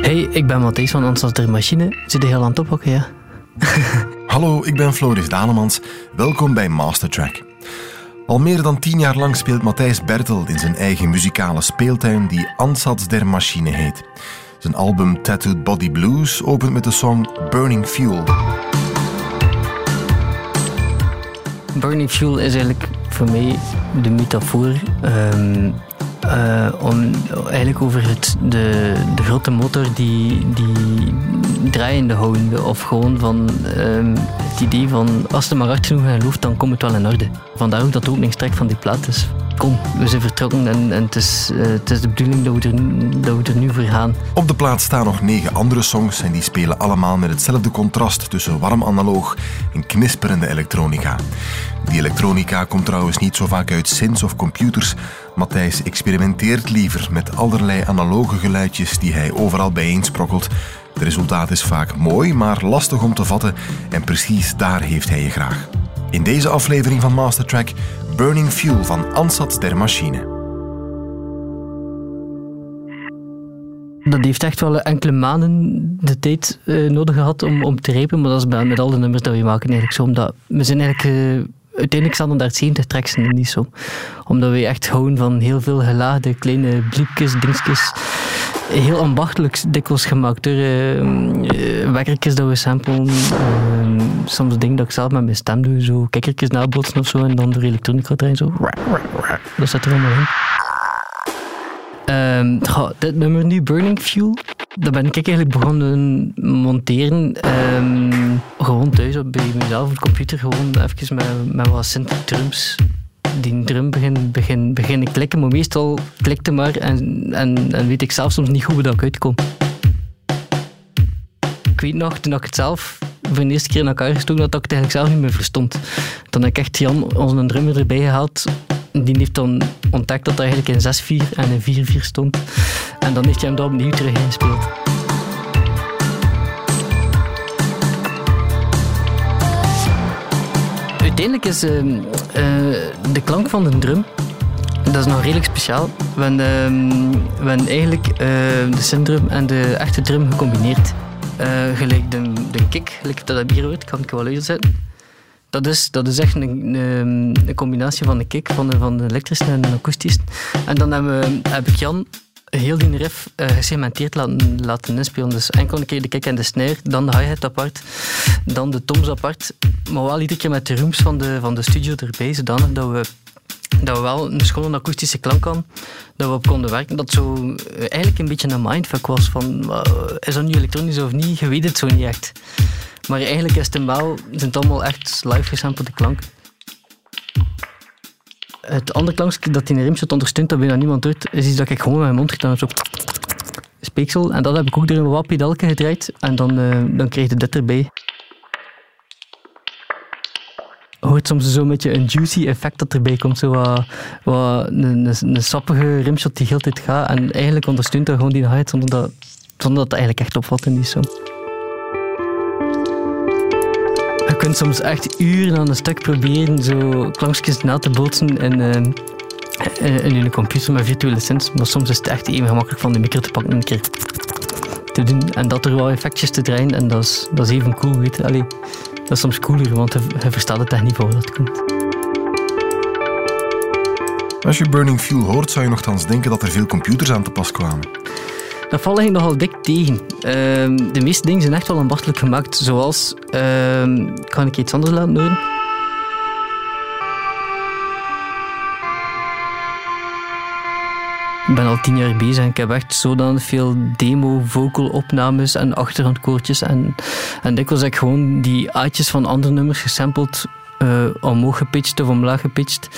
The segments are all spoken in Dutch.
Hey, ik ben Matthijs van der Machine. Zit heel aan het oppakken, ja? Hallo, ik ben Floris Dalemans. Welkom bij Mastertrack. Al meer dan tien jaar lang speelt Matthijs Bertel in zijn eigen muzikale speeltuin die Ansatz der Machine heet. Zijn album Tattooed Body Blues opent met de song Burning Fuel. Burning Fuel is eigenlijk voor mij de metafoor um, uh, om eigenlijk over het, de, de grote motor die, die draaiende houden. Of gewoon van um, het idee van als er maar hard genoeg in loopt, dan komt het wel in orde. Vandaar ook dat de openingstrek van die plaat is. Kom, we zijn vertrokken en, en het, is, uh, het is de bedoeling dat we, er, dat we er nu voor gaan. Op de plaat staan nog negen andere songs en die spelen allemaal met hetzelfde contrast tussen warm analoog en knisperende elektronica. Die elektronica komt trouwens niet zo vaak uit synths of computers. Matthijs experimenteert liever met allerlei analoge geluidjes die hij overal bijeensprokkelt. Het resultaat is vaak mooi, maar lastig om te vatten en precies daar heeft hij je graag. In deze aflevering van Mastertrack Burning Fuel van Ansatz der Machine. Dat heeft echt wel enkele maanden de tijd uh, nodig gehad om, om te rijpen, maar dat is bij, met al de nummers dat we maken eigenlijk zo. Omdat we zijn eigenlijk... Uh, uiteindelijk staan er daar 70 tracks in die song. Omdat we echt houden van heel veel gelaagde kleine bliepjes, dingetjes. Heel ambachtelijk dikwijls gemaakt door uh, dat we samplen. Uh, soms dingen dat ik zelf met mijn stem doe, zo kikkertjes nabootsen of zo. En dan door elektronica draaien, zo. Dat zit er allemaal in. Um, dit nummer nu, Burning Fuel, dat ben ik eigenlijk begonnen monteren. Um, gewoon thuis op, bij mezelf op de computer. Gewoon even met, met wat synth drums. Die drum begin, begin, klikken, maar meestal klikte maar en, en, en weet ik zelf soms niet hoe dat ik uitkom. Ik weet nog, toen ik het zelf voor de eerste keer in elkaar gestoken dat ik het eigenlijk zelf niet meer verstond. Toen heb ik echt Jan, onze drummer, erbij gehaald die heeft dan ontdekt dat er eigenlijk een 6-4 en een 4-4 stond. En dan heeft hij hem daar opnieuw terug ingespeeld. Uiteindelijk is uh, uh, de klank van de drum dat is nog redelijk speciaal. We hebben, uh, we hebben eigenlijk uh, de syndrum en de echte drum gecombineerd. gelijk de, de kick, gelijk dat dat hier hoort, kan ik wel uitzetten dat is, dat is echt een, een, een combinatie van de kick, van de, van de elektrische en de akoestische. En dan hebben, heb ik Jan heel die riff uh, gesegmenteerd laten, laten inspelen. Dus enkel een keer de kick en de snare, dan de hi-hat apart, dan de toms apart. Maar wel iedere keer met de rooms van de, van de studio erbij, zodanig dat we, dat we wel een schone akoestische klank hadden, dat we op konden werken. Dat zo uh, eigenlijk een beetje een mindfuck was van, is dat nu elektronisch of niet? Je weet het zo niet echt. Maar eigenlijk is het wel, zijn het allemaal echt live gesampelde klanken. Het andere klankje dat in de rimshot ondersteunt, dat bijna niemand doet, is iets dat ik gewoon met mijn mond gedaan heb. Zo speeksel. En dat heb ik ook door een wat pedalken gedraaid. En dan, uh, dan krijg je dit erbij. Je hoort soms zo'n beetje een juicy effect dat erbij komt. Zo wat, wat een, een, sappige rimshot die heel tijd gaat. En eigenlijk ondersteunt dat gewoon die hi zonder dat, zonder dat eigenlijk echt opvalt in die song. Kunt soms echt uren aan een stuk proberen zo klankjes na te bootsen in, uh, in je computer met virtuele synths. Maar soms is het echt even gemakkelijk van de micro te pakken en een keer te doen. En dat er wel effectjes te draaien. En dat is, dat is even cool, weet je. Dat is soms cooler, want je verstaat het echt niet voor dat komt. Als je Burning Fuel hoort, zou je nogthans denken dat er veel computers aan te pas kwamen. Dat valt eigenlijk nogal dik tegen. Uh, de meeste dingen zijn echt wel ambachtelijk gemaakt. Zoals, kan ik iets anders laten horen? Ik ben al tien jaar bezig en ik heb echt zodanig veel demo-vocal opnames en achtergrondkoortjes. En, en dikwijls heb ik gewoon die aatjes van andere nummers gesampled uh, omhoog gepitcht of omlaag gepitcht.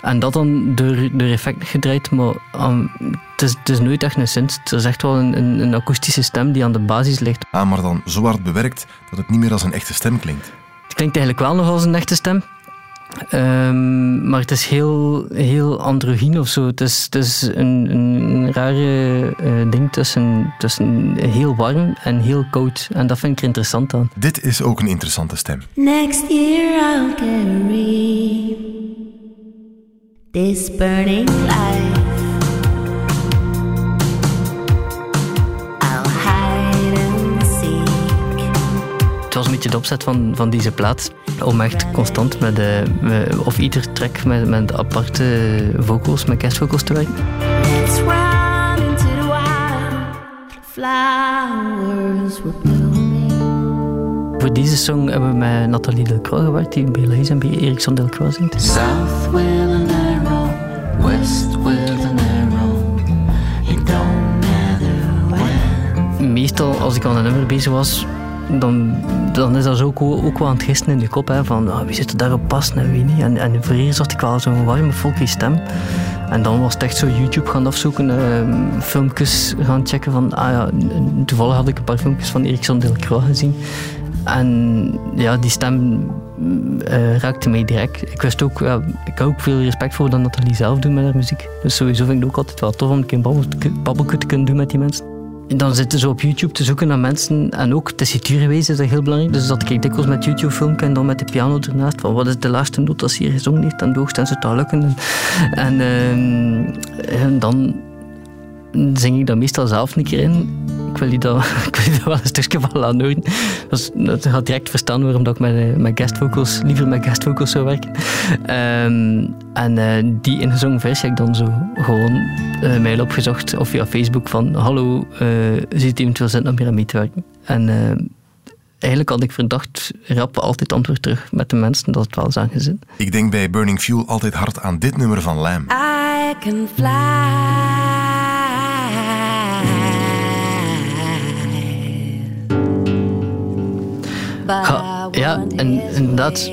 En dat dan door, door effect gedraaid, maar um, het, is, het is nooit echt een synth. Het is echt wel een, een, een, akoestische stem die aan de basis ligt. Ah, maar dan zo hard bewerkt dat het niet meer als een echte stem klinkt. Het klinkt eigenlijk wel nog als een echte stem. Um, maar het is heel, heel androgyn of zo. Het is, het is een, een rare uh, ding tussen, tussen heel warm en heel koud. En dat vind ik er interessant aan. Dit is ook een interessante stem. Next year I'll carry this burning life beetje de opzet van, van deze plaat. Om echt constant met, uh, met of ieder track met, met aparte vocals, met guestvocals te werken. Voor deze song hebben we met Nathalie Delcroix gewerkt, die bij Lays en bij Ericsson Delcroix zingt. South with an arrow, west with an arrow. It don't matter when. Meestal als ik aan een nummer bezig was, dan, dan is dat zo ook, ook wel aan het gisten in de kop. Hè, van ah, wie zit er daarop passen en wie niet. En, en voor eerst had ik wel zo'n warme, folky stem. En dan was het echt zo YouTube gaan afzoeken, eh, filmpjes gaan checken van, ah toevallig had ik een paar filmpjes van Ericsson Delcroix gezien. En ja, die stem eh, raakte mij direct. Ik wist ook, ik had ook veel respect voor dat Nathalie zelf doet met haar muziek. Dus sowieso vind ik het ook altijd wel tof om een keer een babbelkut te kunnen doen met die mensen. En dan zitten ze op YouTube te zoeken naar mensen. En ook tessituurgewijs is dat heel belangrijk. Dus dat ik dikwijls met YouTube film en dan met de piano ernaast. Van wat is de laatste noot ze hier gezongen heeft. En doogst en ze het lukken. En, en, ehm, en dan zing ik dat meestal zelf een keer in. Ik wil die dat, ik wil die dat wel een stukje van laten. Dus dat gaat direct verstaan waarom dat ik met, eh, met guestvocals, liever met guestvocals zou werken. Ehm, en eh, die ingezongen versie heb ik dan zo gewoon uh, mail opgezocht of via Facebook van hallo, uh, ziet het eventueel zin om hier aan mee te werken? En uh, eigenlijk had ik verdacht rap altijd antwoord terug met de mensen dat het wel is aangezien. Ik denk bij Burning Fuel altijd hard aan dit nummer van Lam. I can fly. Ja, ja en inderdaad.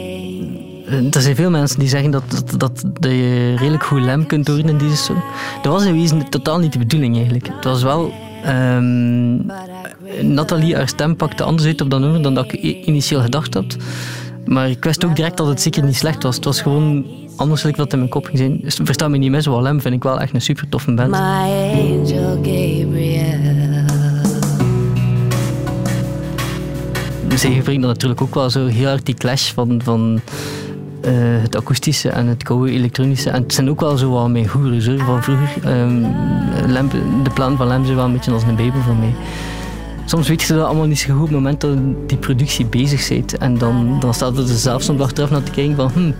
Er zijn veel mensen die zeggen dat, dat, dat, dat je redelijk goed lem kunt horen in deze song. Dat was in wezen totaal niet de bedoeling eigenlijk. Het was wel... ehm Nathalie, haar stem pakte anders uit op dat nummer dan dat ik initieel gedacht had. Maar ik wist ook direct dat het zeker niet slecht was. Het was gewoon anders dan dat in mijn kop ging zijn. Dus versta me niet mis, wel Lem vind ik wel echt een super toffe band. Angel Gabriel. Gebruiken dan natuurlijk ook wel zo heel hard die clash van, van eh, het akoestische en het koude elektronische. En het zijn ook wel zo wat mijn hoor, van vroeger. Ehm, de plan van Lem is wel een beetje als een baby van mij. Soms weet je dat allemaal niet zo goed op het moment dat die productie bezig bent. En dan, dan staat er zelf soms achteraf naar te kijken van... Hm,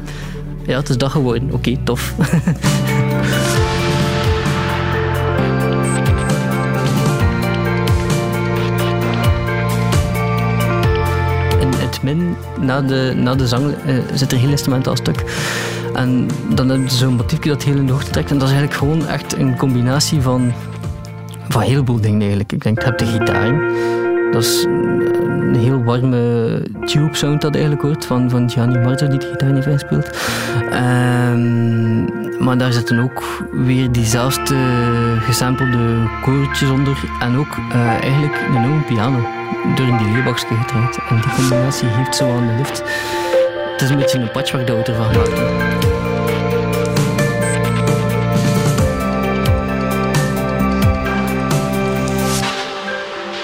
ja, het is dat geworden. Oké, tof. min, na de, na de zang, eh, zit er heel instrumentaal stuk. En dan heb je zo'n motiefje dat heel in de hoogte trekt. En dat is eigenlijk gewoon echt een combinatie van, van een heleboel dingen eigenlijk. Ik denk, je hebt de gitaar. Dat is een heel warme tube sound dat eigenlijk hoort van, van Gianni Marzo die de gitaar heeft ingespeeld. Ehm, maar daar zitten ook weer diezelfde gesampelde koortjes onder en ook eh, eigenlijk een oude piano door in die leerbakje gedraaid. En die combinatie geeft zo aan de lift. Het is een beetje een patchwork dat we ervan hebben.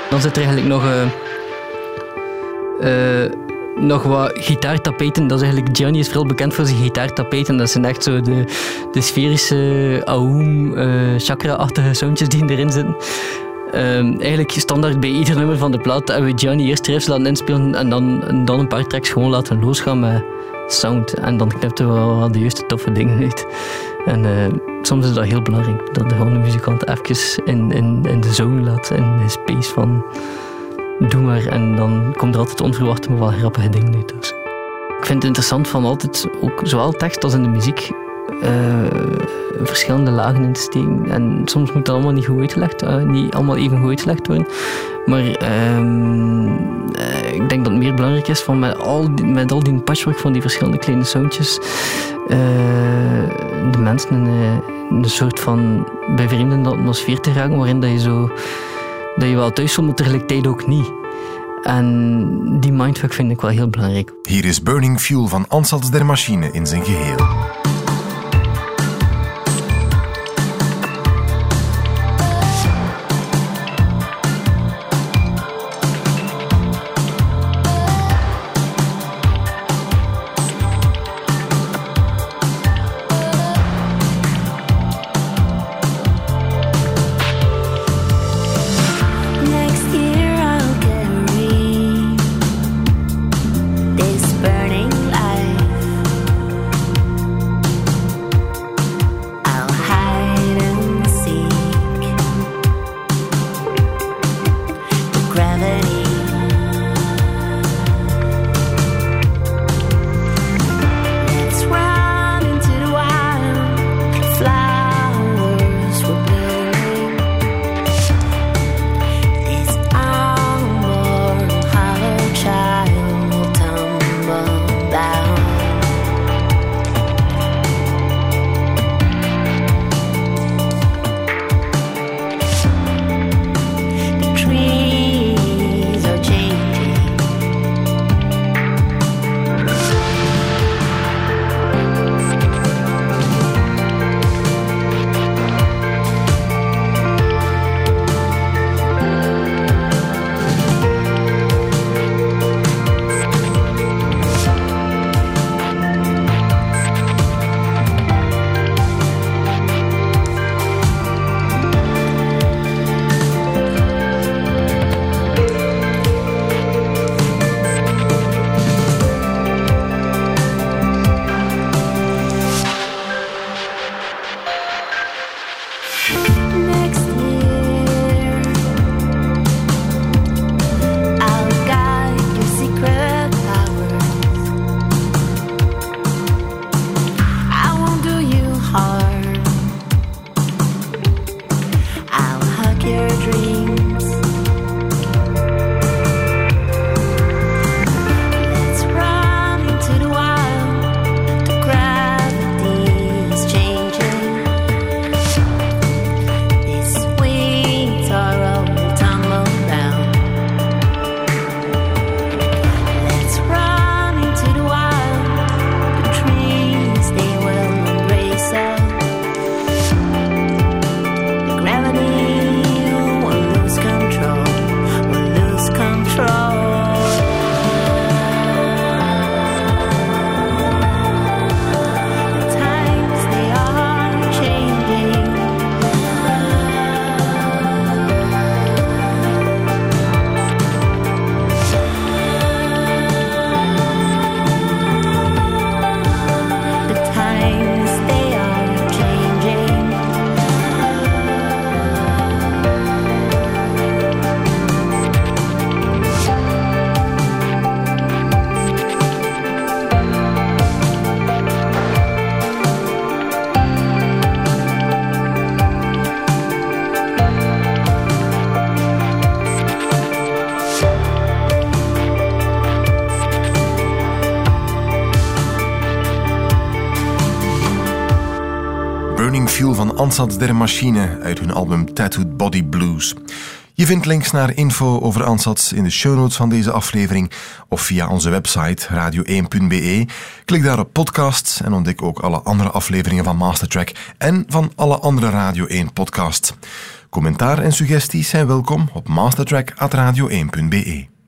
Dan zit er eigenlijk nog, eh, eh, nog wat gitaartapeten. Dat is eigenlijk, Gianni is vooral bekend voor zijn gitaartapeten. Dat zijn echt zo de, de sferische aum, eh, chakra-achtige soundjes die erin zitten. Ehm, eigenlijk standaard bij ieder nummer van de plaat hebben we Gianni eerst riffs laten inspelen en dan, dan een paar tracks gewoon laten losgaan met sound. En dan knipten we wel de juiste toffe dingen uit. En eh, soms is dat heel belangrijk, dat de gewoon de muzikant even in, in, in de zone laat, in de space van doe maar. En dan komt er altijd onverwachte, maar wel grappige dingen uit. Dus. Ik vind het interessant van altijd, ook zowel tekst als in de muziek, eh, verschillende lagen in te steken. En soms moet dat allemaal niet goed uitgelegd, eh, niet allemaal even goed uitgelegd worden. Maar ehm, eh, ik denk dat het meer belangrijk is van met al die, met al die patchwork van die verschillende kleine soundjes, eh, de mensen in, in een soort van bevreemdende atmosfeer te raken, waarin dat je zo dat je wel thuis voelt, maar tegelijkertijd ook niet. En die mindfuck vind ik wel heel belangrijk. Hier is Burning Fuel van Ansatz der Machine in zijn geheel. Fuel van Ansatz der Machine uit hun album Tattooed Body Blues. Je vindt links naar info over Ansatz in de show notes van deze aflevering of via onze website radio1.be. Klik daar op podcasts en ontdek ook alle andere afleveringen van Mastertrack en van alle andere Radio 1 podcasts. Commentaar en suggesties zijn welkom op mastertrack.radio1.be.